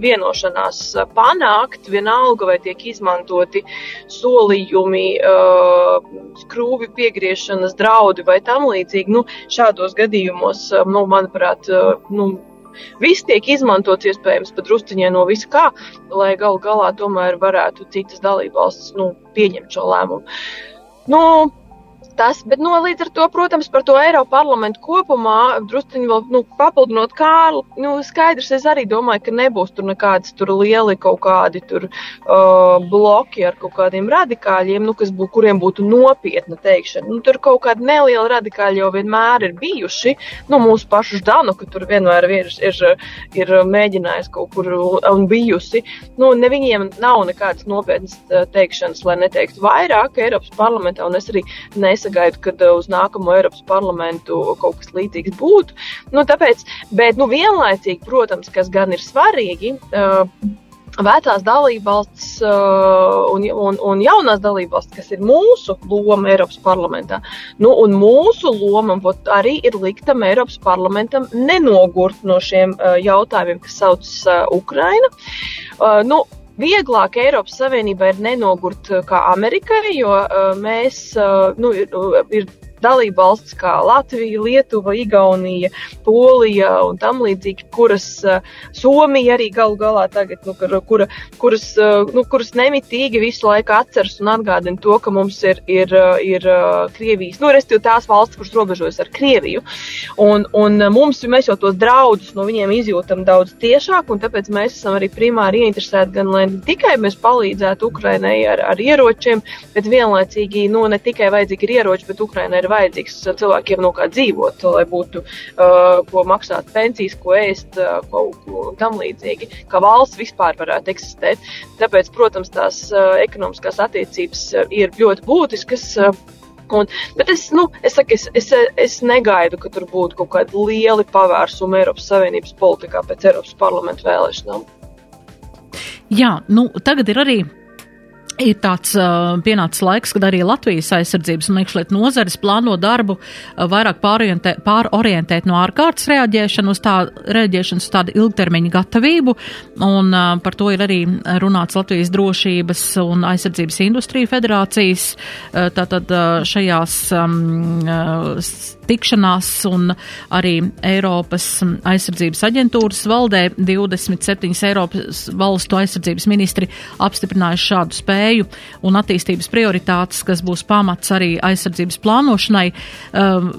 vienošanās panākt, vienalga vai tiek izmantoti solījumi, skrūvi piegriešanas draudi vai tam līdzīgi. Nu, šādos gadījumos, nu, manuprāt, nu, Viss tiek izmantots iespējams pat drusciņā no visa kā, lai galu galā tomēr varētu citas dalībvalstis nu, pieņemt šo lēmumu. Nu, tas, bet no, līdz ar to, protams, par to Eiropas parlamentu kopumā, druskuļi vēl nu, papildinot Kārlu, nu, skaidrs, es arī domāju, ka nebūs tur nekādas tur lieli kaut kādi tur uh, bloki ar kaut kādiem radikāļiem, nu, kas bū, kuriem būtu nopietna teikšana. Nu, tur kaut kādi nelieli radikāļi jau vienmēr ir bijuši, nu, mūsu pašu Ždanu, ka tur vienmēr ir, ir, ir mēģinājis kaut kur un bijusi. Nu, ne viņiem nav nekādas nopietnas teikšanas, lai neteiktu vairāk Eiropas parlamentā, un es arī nes nesagaidu, ka uh, uz nākamo Eiropas parlamentu kaut kas līdzīgs būtu. Nu, tāpēc, bet nu, vienlaicīgi, protams, kas gan ir svarīgi. Uh, vecās dalībvalstis uh, un, un, un jaunās dalībvalstis, kas ir mūsu loma Eiropas parlamentā. Nu, un mūsu loma arī ir liktam Eiropas parlamentam nenogurt no šiem uh, jautājumiem, kas saucas uh, Ukraina. Uh, nu, Vieglāk Eiropas Savienībai ir nenogurt kā Amerikai, jo uh, mēs, uh, nu, ir, ir dalību valsts kā Latvija, Lietuva, Igaunija, Polija un tam līdzīgi, kuras uh, Somija arī galu galā tagad, nu, kura, kuras, uh, nu, kuras nemitīgi visu laiku atceras un atgādina to, ka mums ir, ir, uh, ir Krievijas, nu, restīvi tās valsts, kuras robežojas ar Krieviju. Un, un mums, mēs jau tos draudus no viņiem izjūtam daudz tiešāk, un tāpēc mēs esam arī primāri ieinteresēti gan, lai ne tikai mēs palīdzētu Ukrainai ar, ar ieročiem, bet vienlaicīgi, nu, ne tikai vajadzīgi ir ieroči, bet Ukrainai ir vajadzīgs cilvēkiem no kā dzīvot, lai būtu uh, ko maksāt pensijas, ko ēst, uh, ko, ko tam līdzīgi, kā valsts vispār varētu eksistēt. Tāpēc, protams, tās uh, ekonomiskās attiecības ir ļoti būtiskas. Uh, Un, bet es, nu, es, saku, es, es, es negaidu, ka tur būtu kaut kādi lieli pavērsumi Eiropas Savienības politikā pēc Eiropas parlamenta vēlēšanām. Jā, nu, tagad ir arī Ir tāds uh, pienācis laiks, kad arī Latvijas aizsardzības un iekšlietu nozares plāno darbu uh, vairāk pārorientē, pārorientēt no ārkārtas reaģēšanu uz tā, reaģēšanas uz tādu ilgtermiņa gatavību, un uh, par to ir arī runāts Latvijas drošības un aizsardzības industrija federācijas, uh, tātad uh, šajās um, uh, tikšanās un arī Eiropas aizsardzības aģentūras valdē 27 Eiropas valstu aizsardzības ministri apstiprinājuši šādu spēju un attīstības prioritātes, kas būs pamats arī aizsardzības plānošanai. Um,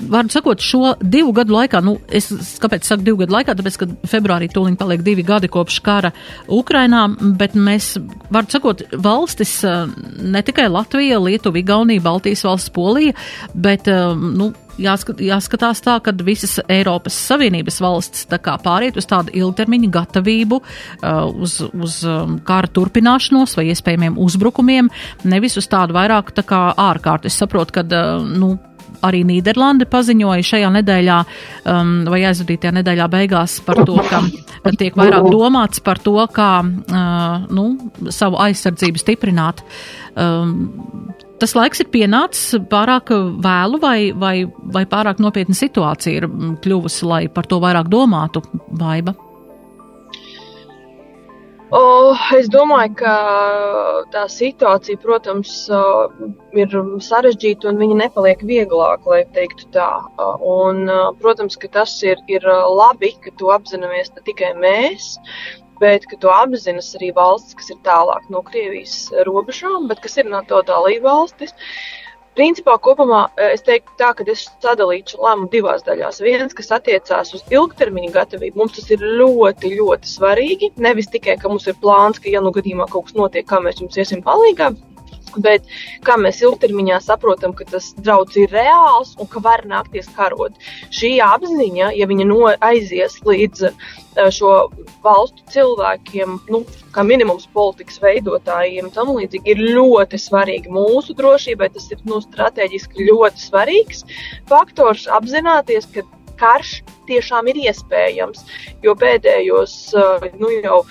Varu sakot, šo divu gadu laikā, nu, es kāpēc saku divu gadu laikā, tāpēc, ka februārī tūlīt paliek divi gadi kopš kara Ukrainā, bet mēs, varu sakot, valstis, uh, ne tikai Latvija, Lietuva, Igaunija, Baltijas valsts, Polija, bet, um, nu, jāskat, jāskatās tā, ka visas Eiropas Savienības kā pāriet uz tādu ilgtermiņa gatavību, uh, uz, uz um, kara turpināšanos vai iespējamiem uzbrukumiem, nevis uz tādu vairāk tā kā ārkārtu. Es saprotu, ka, nu, arī Nīderlande paziņoja šajā nedēļā um, vai aizvadītajā nedēļā beigās par to, ka tiek vairāk domāts par to, kā uh, nu, savu aizsardzību stiprināt. Um, tas laiks ir pienācis pārāk vēlu vai, vai, vai pārāk nopietna situācija ir kļuvusi, lai par to vairāk domātu, Baiba? O, es domāju, ka tā situācija, protams, ir sarežģīta un viņa nepaliek vieglāk, lai teiktu tā. Un, protams, ka tas ir, ir labi, ka to apzināmies ne tikai mēs, bet ka to apzinas arī valstis, kas ir tālāk no Krievijas robežām, bet kas ir NATO dalība valstis. Principā kopumā eh, es teiktu tā, ka es sadalītu šo lēmumu divās daļās. Viens, kas attiecās uz ilgtermiņa gatavību, mums tas ir ļoti, ļoti svarīgi. Nevis tikai, ka mums ir plāns, ka, ja nu gadījumā kaut kas notiek, kā mēs jums iesim palīgā, bet kā mēs ilgtermiņā saprotam, ka tas draudz ir reāls un ka var nākties karot. Šī apziņa, ja viņa no aizies līdz šo valstu cilvēkiem, nu, kā minimums politikas veidotājiem, tam līdzīgi ir ļoti svarīgi mūsu drošībai. Tas ir nu, strateģiski ļoti svarīgs faktors apzināties, ka karš tiešām ir iespējams, jo pēdējos nu, jau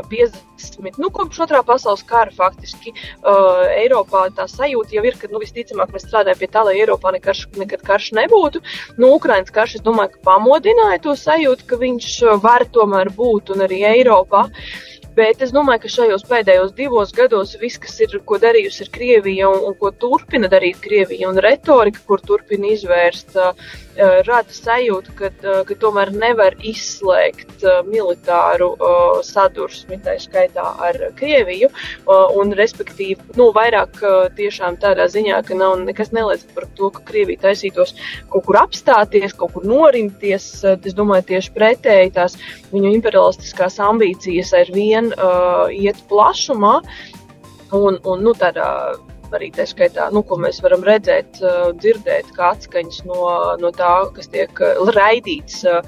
50, nu, kopš otrā pasaules kara faktiski uh, Eiropā tā sajūta jau ir, ka, nu, visticamāk, mēs strādājam pie tā, lai Eiropā nekarš, nekad karš nebūtu. Nu, Ukrainas karš, es domāju, ka pamodināja to sajūtu, ka viņš var tomēr būt un arī Eiropā. Bet es domāju, ka šajos pēdējos divos gados viss, kas ir ko darījusi ir Krievija un, un ko turpina darīt Krievija un retorika, kur turpina izvērst, uh, rada sajūtu, ka, uh, ka tomēr nevar izslēgt uh, militāru sadursmi, tā skaitā ar Krieviju, un respektīvi, nu, vairāk tiešām tādā ziņā, ka nav nekas neliec par to, ka Krievija taisītos kaut kur apstāties, kaut kur norimties. Es domāju, tieši pretēji tās viņu imperialistiskās ambīcijas ar vienu vien iet plašumā. Un, un nu, tādā arī tā skaitā, nu, ko mēs varam redzēt, uh, dzirdēt, kā atskaņas no, no tā, kas tiek uh, raidīts uh,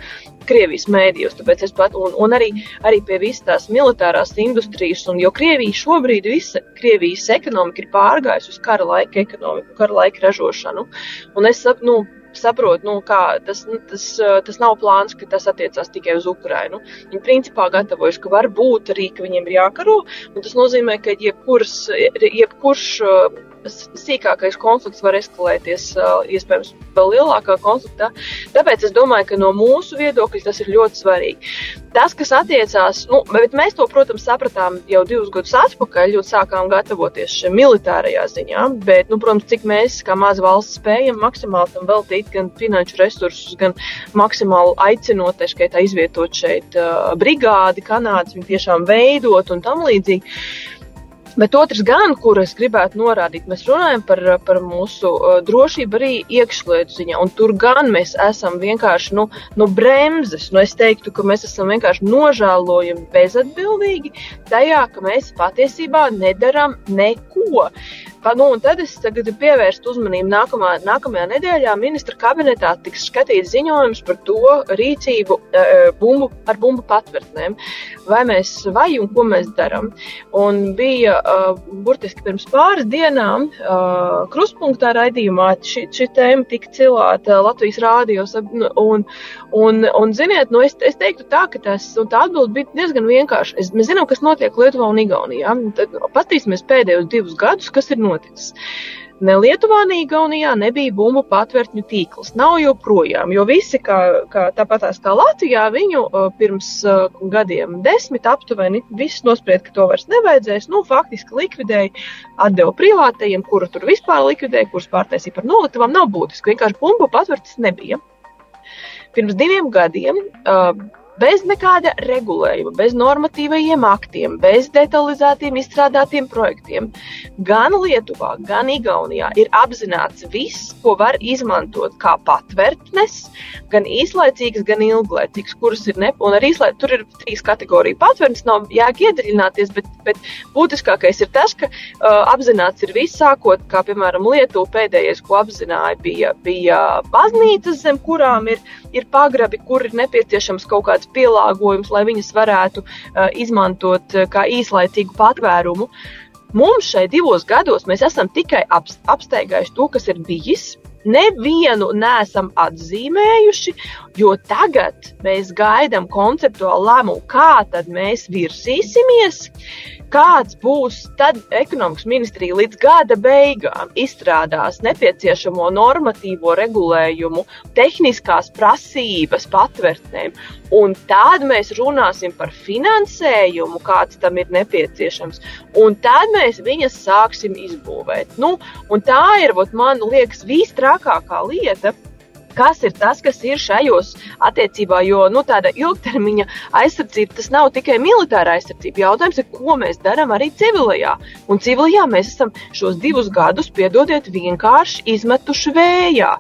Krievijas mēdījos. Tāpēc es pat, un, un arī, arī pie visas tās militārās industrijas, un jo Krievija šobrīd visa Krievijas ekonomika ir pārgājusi uz kara laika ekonomiku, kara laika ražošanu. Un es, nu, saprot, nu, kā tas, nu, tas, tas nav plāns, ka tas attiecās tikai uz Ukrainu. Viņi principā gatavojas, ka var būt arī, ka viņiem ir jākaro, un tas nozīmē, ka jebkurs, jebkurš sīkākais konflikts var eskalēties iespējams vēl lielākā konfliktā. Tāpēc es domāju, ka no mūsu viedokļa tas ir ļoti svarīgi. Tas, kas attiecās, nu, bet mēs to, protams, sapratām jau divus gadus atpakaļ, kad sākām gatavoties šim militārajā ziņā. Bet, nu, protams, cik mēs, kā maza valsts, spējam maksimāli tam veltīt gan finanšu resursus, gan maksimāli aicinot, tā izvietot šeit uh, brigādi, kanādus, viņu tiešām veidot un tam līdzīgi. Bet otrs, gan, kur es gribētu norādīt, mēs runājam par, par mūsu uh, drošību arī iekšlietu ziņā, un tur gan mēs esam vienkārši nu, no bremzes. Nu, es teiktu, ka mēs esam vienkārši nožēlojami bezatbildīgi tajā, ka mēs patiesībā nedaram neko. Nu, tad es gribu pievērst uzmanību nākamā, nākamajā nedēļā. Ministra kabinetā tiks skatīts ziņojums par to rīcību bumbu, ar bumbu patvērtnēm. Vai mēs, vai un ko mēs darām. Un bija uh, burtiski pirms pāris dienām kruspunktā raidījumā šī, šī tēma tika cilāta Latvijas rādījos. Un, un, un ziniet, nu es, es teiktu tā, ka tas, tā atbilde bija diezgan vienkārša. Es, mēs zinām, kas notiek Lietuvā un Igaunijā. Tad paskatīsimies pēdējos divus gadus, kas ir noticis. Ne Lietuvā, ne Igaunijā nebija bumbu patvērtņu tīkls. Nav joprojām, jo visi, kā, kā tāpatās kā Latvijā, viņu pirms gadiem desmit aptuveni, visi nospried, ka to vairs nevajadzēs. Nu, faktiski likvidēja, atdeva privātajiem, kuru tur vispār likvidēja, kurus pārtaisīja par noliktavām. Nav būtiski, vienkārši bumbu patvērtnes nebija. Pirms diviem gadiem uh, bez nekāda regulējuma, bez normatīvajiem aktiem, bez detalizētiem izstrādātiem projektiem, gan Lietuvā, gan Igaunijā ir apzināts viss, ko var izmantot kā patvērtnes, gan īslaicīgas, gan ilglaicīgas, kuras ir ne, un arī īslaicīgas, tur ir trīs kategoriju patvērtnes, nav jāk iedziļināties, bet, bet būtiskākais ir tas, ka uh, apzināts ir viss, sākot, kā piemēram Lietuva pēdējais, ko apzināja, bija, bija baznīcas, zem kurām ir, ir pagrabi, kur ir nepieciešams kaut kāds kāds pielāgojums, lai viņas varētu uh, izmantot uh, kā īslaicīgu patvērumu. Mums šeit divos gados mēs esam tikai apsteigājuši to, kas ir bijis. Nevienu nesam atzīmējuši, jo tagad mēs gaidām konceptuālu lēmumu, kā tad mēs virsīsimies kāds būs tad ekonomikas ministrija līdz gada beigām izstrādās nepieciešamo normatīvo regulējumu, tehniskās prasības patvērtnēm, un tad mēs runāsim par finansējumu, kāds tam ir nepieciešams, un tad mēs viņas sāksim izbūvēt. Nu, tā ir, ot, man liekas, visstrakākā lieta kas ir tas, kas ir šajos attiecībā, jo nu, tāda ilgtermiņa aizsardzība tas nav tikai militāra aizsardzība. Jautājums ir, ko mēs darām arī civilajā. Un civilajā mēs esam šos divus gadus, piedodiet, vienkārši izmetuši vējā.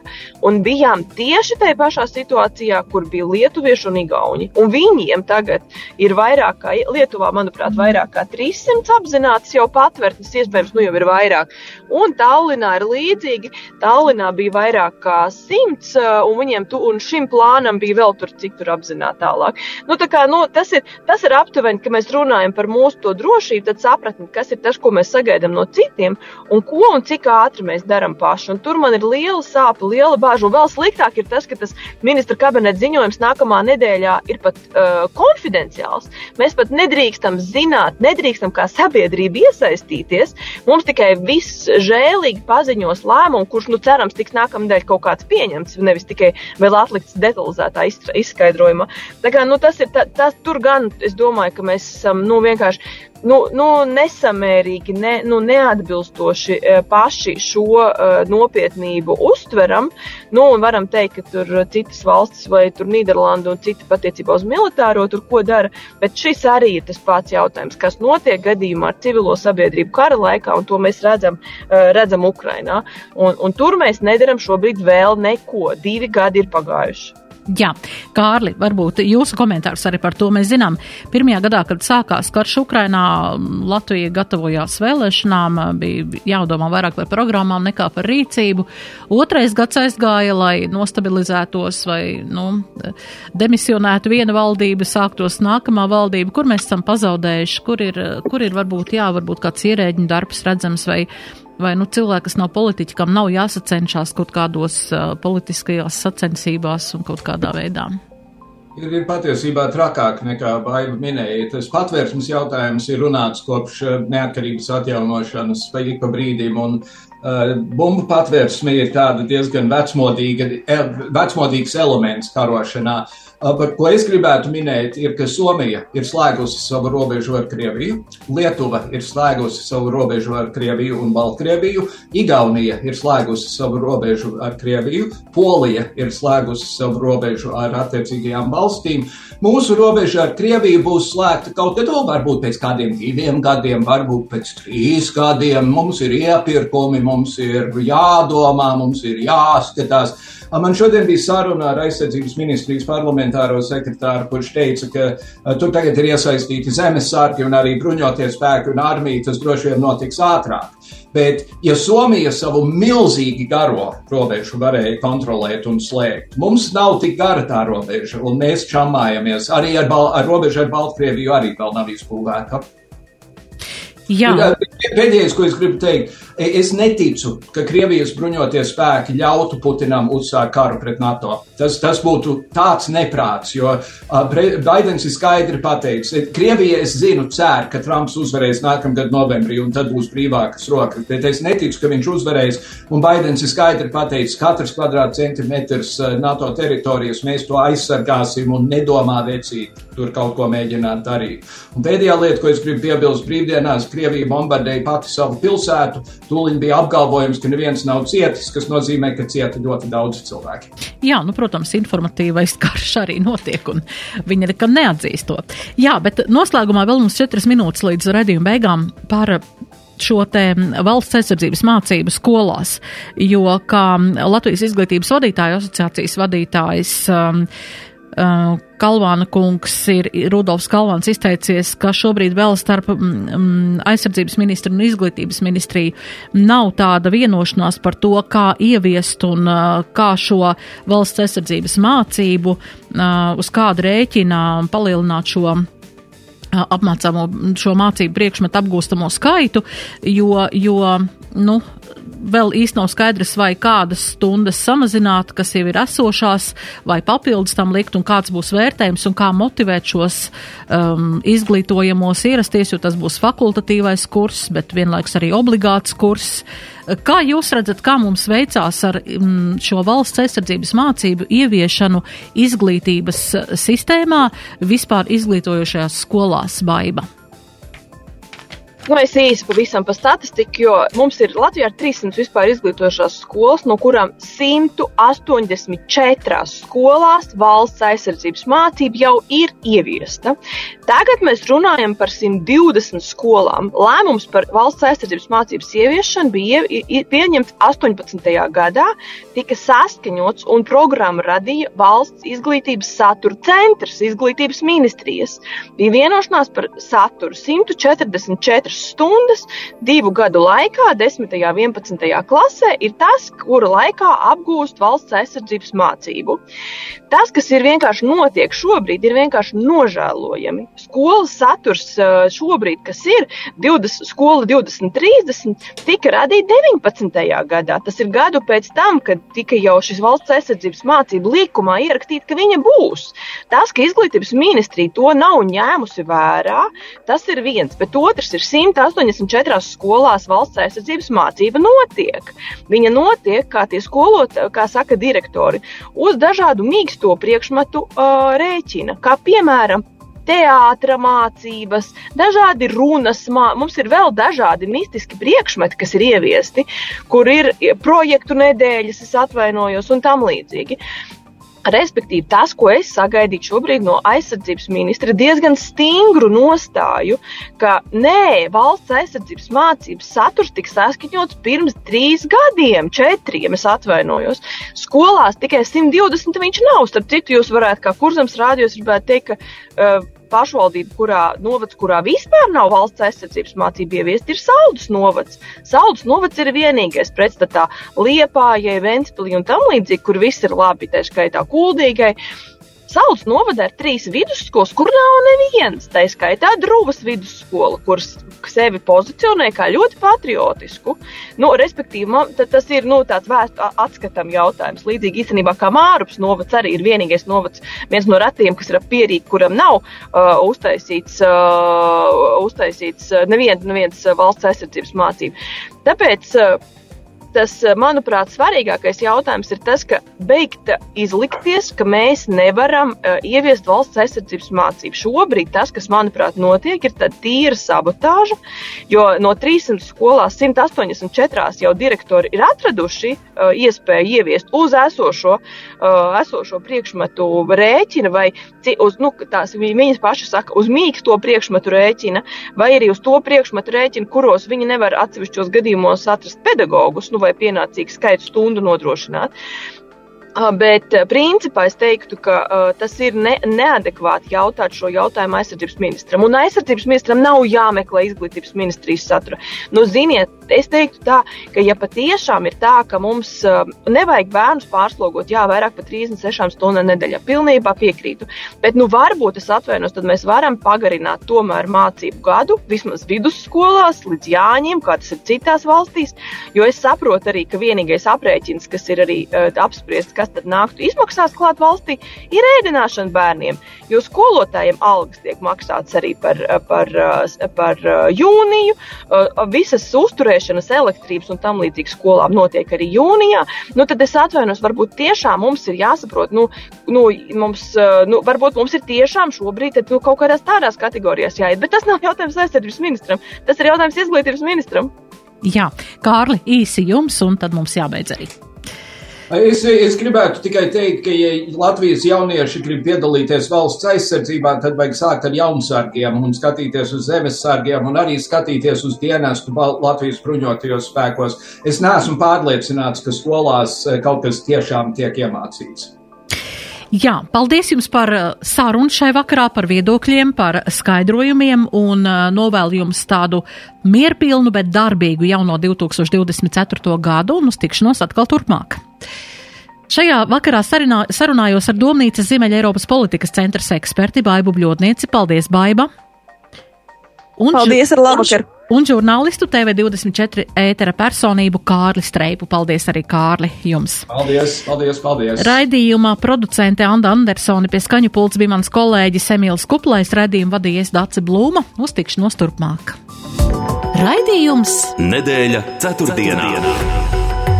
Un bijām tieši tajā pašā situācijā, kur bija lietuvieši un igauni. Un viņiem tagad ir vairāk kā Lietuvā, manuprāt, vairāk kā 300 apzināts jau patvērtnes, iespējams, nu jau ir vairāk. Un Tallinā ir līdzīgi. Tallinā bija vairāk kā 100 un viņiem tu, un šim plānam bija vēl tur cik tur apzināti tālāk. Nu, tā kā, nu, tas, ir, tas ir aptuveni, ka mēs runājam par mūsu to drošību, tad sapratni, kas ir tas, ko mēs sagaidām no citiem, un ko un cik ātri mēs darām paši. Un tur man ir liela sāpe, liela bāža, un vēl sliktāk ir tas, ka tas ministra kabineta ziņojums nākamā nedēļā ir pat uh, konfidenciāls. Mēs pat nedrīkstam zināt, nedrīkstam kā sabiedrība iesaistīties. Mums tikai viss žēlīgi paziņos lēmumu, kurš, nu, cerams, tiks nākamnedēļ kaut kāds pieņemts. Ne nevis tikai vēl atlikts detalizētā izskaidrojumā. Tā kā, nu, tas ir tā, tas, tur gan, es domāju, ka mēs esam nu, vienkārši nu, nu, nesamērīgi, ne, nu, neatbilstoši paši šo uh, nopietnību uztveram. Nu, varam teikt, ka tur citas valstis vai Nīderlanda un citi patiecībā uz militāro tur ko dara, bet šis arī ir tas pats jautājums, kas notiek gadījumā ar civilo sabiedrību kara laikā, un to mēs redzam, uh, redzam Ukrainā. Un, un tur mēs nedaram šobrīd vēl neko. Divi gadi ir pagājuši. Jā, Kārli, varbūt jūsu komentārs arī par to mēs zinām. Pirmajā gadā, kad sākās karš Ukrainā, Latvija gatavojās vēlēšanām, bija jādomā vairāk par programmām nekā par rīcību. Otrais gads aizgāja, lai nostabilizētos vai, nu, demisionētu viena valdība, sāktos nākamā valdība, kur mēs esam pazaudējuši, kur ir, kur ir varbūt, jā, varbūt kāds ierēģiņu darbs redzams vai vai nu, cilvēki, kas nav politiķi, kam nav jāsacenšas kaut kādos uh, politiskajās sacensībās un kaut kādā veidā? Ir, ir patiesībā trakāk nekā Baiva minēja. Tas patvērsmes jautājums ir runāts kopš neatkarības atjaunošanas pa ik pa brīdim, un uh, bumbu patvērsme ir tāda diezgan vecmodīga, vecmodīgs elements karošanā. Uh, Par ko es gribētu minēt, ir, ka Somija ir slēgusi savu robežu ar Krieviju, Lietuva ir slēgusi savu robežu ar Krieviju un Baltkrieviju, Igaunija ir slēgusi savu robežu ar Krieviju, Polija ir slēgusi savu robežu ar attiecīgajām valstīm. Mūsu robeža ar Krieviju būs slēgta kaut kad, varbūt pēc kādiem diviem gadiem, varbūt pēc trīs gadiem. Mums ir iepirkumi, mums ir jādomā, mums ir jāskatās. Man šodien bija saruna ar aizsardzības ministrijas parlamentāro sekretāru, kurš teica, ka tur tagad ir iesaistīti zemes sargi un arī bruņoties spēki un armija. Tas droši vien notiks ātrāk. Bet, ja Somija savu milzīgi garo robežu varēja kontrolēt un slēgt, mums nav tik gara tā robeža, un mēs čamājamies. Arī ar, ar robežu ar Baltkrieviju arī vēl nav izbūvēta. Jā. Pēdējais, ko es gribu teikt, E, es neticu, ka Krievijas bruņoties spēki ļautu Putinam uzsākt karu pret NATO. Tas, tas būtu tāds neprāts, jo Baidens ir skaidri pateicis, e, Krievija, es zinu, cer, ka Trumps uzvarēs nākamgad novembrī un tad būs brīvākas rokas, bet es neticu, ka viņš uzvarēs, un Baidens ir skaidri pateicis, katrs kvadrātcentimetrs NATO teritorijas mēs to aizsargāsim un nedomā vecīt tur kaut ko mēģināt darīt. Un pēdējā lieta, ko es gribu piebilst, brīvdienās Krievija bombardēja pati savu pilsētu, Tūlīt bija apgalvojums, ka neviens nav cietis, kas nozīmē, ka cieta ļoti daudz cilvēki. Jā, nu, protams, informatīvais karš arī notiek, un viņi nekad neatzīst to. Jā, bet noslēgumā vēl mums četras minūtes līdz redzījuma beigām par šo te valsts aizsardzības mācību skolās, jo kā Latvijas izglītības vadītāju asociācijas vadītājs um, Kalvāna kungs ir, Rudolfs Kalvāns izteicies, ka šobrīd vēl starp um, aizsardzības ministru un izglītības ministriju nav tāda vienošanās par to, kā ieviest un uh, kā šo valsts aizsardzības mācību uh, uz kādu rēķinā palielināt šo apmācāmo šo mācību priekšmetu apgūstamo skaitu, jo, jo nu, vēl īsti nav skaidrs, vai kādas stundas samazināt, kas jau ir esošās, vai papildus tam likt, un kāds būs vērtējums, un kā motivēt šos um, izglītojamos ierasties, jo tas būs fakultatīvais kurs, bet vienlaiks arī obligāts kurs. Kā jūs redzat, kā mums veicās ar um, šo valsts aizsardzības mācību ieviešanu izglītības sistēmā, vispār izglītojošajās skolās baiba? Nu, es īsi pavisam par statistiku, jo mums ir Latvijā ir 300 vispār izglītošās skolas, no kurām 184 skolās valsts aizsardzības mācība jau ir ieviesta. Tagad mēs runājam par 120 skolām. Lēmums par valsts aizsardzības mācības ieviešanu bija pieņemts 18. gadā, tika saskaņots un programmu radīja valsts izglītības satura centrs, izglītības ministrijas. Bija vienošanās par saturu 144 stundas divu gadu laikā, 10. un 11. klasē, ir tas, kura laikā apgūst valsts aizsardzības mācību. Tas, kas ir vienkārši notiek šobrīd, ir vienkārši nožēlojami. Skolas saturs šobrīd, kas ir 20, skola 2030, tika radīta 19. gadā. Tas ir gadu pēc tam, kad tika jau šis valsts aizsardzības mācību likumā ierakstīts, ka viņa būs. Tas, ka izglītības ministrija to nav ņēmusi vērā, tas ir viens, bet otrs ir 184 skolās valsts aizsardzības mācība notiek. Viņa notiek, kā tie skolotāji, kā saka direktori, uz dažādu mīksto priekšmetu uh, rēķina, kā piemēram teātras mācības, dažādi runas, mā... mums ir vēl dažādi mistiski priekšmeti, kas ir ieviesti, kur ir projektu nedēļas, es atvainojos, un tam līdzīgi. Respektīvi, tas, ko es sagaidīju šobrīd no aizsardzības ministra, diezgan stingru nostāju, ka nē, valsts aizsardzības mācības saturs tika saskaņots pirms trīs gadiem, četriem, es atvainojos. Skolās tikai 120 viņš nav. Starp citu, jūs varētu, kā kurzems rādījos, gribētu teikt, ka uh, pašvaldība, kurā novads, kurā vispār nav valsts aizsardzības mācība ieviest, ir Saldus novads. Saldus novads ir vienīgais pretstatā Liepājai, Ventspilī un tam līdzīgi, kur viss ir labi, tā skaitā kuldīgai. Saules novada ir trīs vidusskolas, kur nav neviens. Tā skaitā Drūvas vidusskola, kuras sevi pozicionē kā ļoti patriotisku. Nu, respektīvi, tas ir nu, tāds vēst, atskatam jautājums. Līdzīgi īstenībā kā Mārups novads arī ir vienīgais novads, viens no retiem, kas ir pierīgi, kuram nav uh, uztaisīts, uh, uztaisīts nevien, neviens valsts aizsardzības mācību. Tāpēc uh, tas, eh, manuprāt, svarīgākais jautājums ir tas, ka beigt izlikties, ka mēs nevaram uh, ieviest valsts aizsardzības mācību. Šobrīd tas, kas, manuprāt, notiek, ir tīra sabotāža, jo no 300 skolās 184 jau direktori ir atraduši uh, iespēju ieviest uz esošo, uh, esošo priekšmetu rēķina vai uz, nu, tās viņas pašas saka, uz mīksto priekšmetu rēķina vai arī uz to priekšmetu rēķina, kuros viņi nevar atsevišķos gadījumos atrast pedagogus. Nu, vai pienācīgu skaitu stundu nodrošināt. Ah, bet, eh, principā, es teiktu, ka uh, tas ir ne, neadekvāti jautāt šo jautājumu aizsardzības ministram. Un aizsardzības ministram nav jāmeklē izglītības ministrijas satura. Nu, ziniet, es teiktu tā, ka ja patiešām ir tā, ka mums uh, nevajag bērnus pārslogot, jā, vairāk par 36 stundām nedēļā, pilnībā piekrītu. Bet, nu, varbūt es atvainos, tad mēs varam pagarināt tomēr mācību gadu, vismaz vidusskolās, līdz jāņem, kā tas ir citās valstīs. Jo es saprotu arī, ka vienīgais aprēķins, kas ir arī uh, apspriests, kas tad nāktu izmaksās klāt valstī, ir ēdināšana bērniem. Jo skolotājiem algas tiek maksātas arī par, par, par jūniju, visas uzturēšanas, elektrības un tam līdzīgas skolām notiek arī jūnijā. Nu, tad es atvainos, varbūt tiešām mums ir jāsaprot, nu, nu, mums, nu, varbūt mums ir tiešām šobrīd tad, nu, kaut kādās tādās kategorijās jāiet, bet tas nav jautājums aizsardzības ministram, tas ir jautājums izglītības ministram. Jā, Kārli, īsi jums, un tad mums jābeidz arī. Es, es gribētu tikai teikt, ka, ja Latvijas jaunieši grib piedalīties valsts aizsardzībā, tad vajag sākt ar jaunsargiem un skatīties uz zemesargiem un arī skatīties uz dienestu Latvijas bruņotajos spēkos. Es neesmu pārliecināts, ka skolās eh, kaut kas tiešām tiek iemācīts. Jā, paldies jums par eh, sarunu šai vakarā, par viedokļiem, par skaidrojumiem un eh, novēlu jums tādu mierpilnu, bet darbīgu jauno 2024. gadu un uz tikšanos atkal turpmāk. Šajā vakarā sarunā, sarunājos ar Domnīcas Ziemeļa Eiropas politikas centras eksperti Baibu Bļodnieci. Paldies, Baiba! Un, Paldies, ar labvakar! Un, un žurnālistu TV24 ētera personību Kārli Streipu. Paldies arī Kārli jums! Paldies, paldies, paldies! Raidījumā producente Anda Andersoni pie skaņu pults bija mans kolēģis Emīls Kuplais, raidījumu vadījies Dace Blūma. Uz tikšanos turpmāk! Raidījums Nedēļa ceturtdienā! ceturtdienā.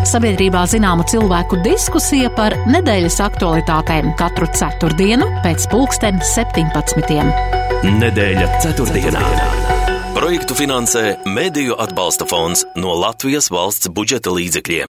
Sabiedrībā zināma cilvēku diskusija par nedēļas aktualitātēm katru ceturtdienu pēc pulksten 17. Nedēļa ceturtdienā. Projektu finansē Mēdīju atbalsta fonds no Latvijas valsts budžeta līdzekļiem.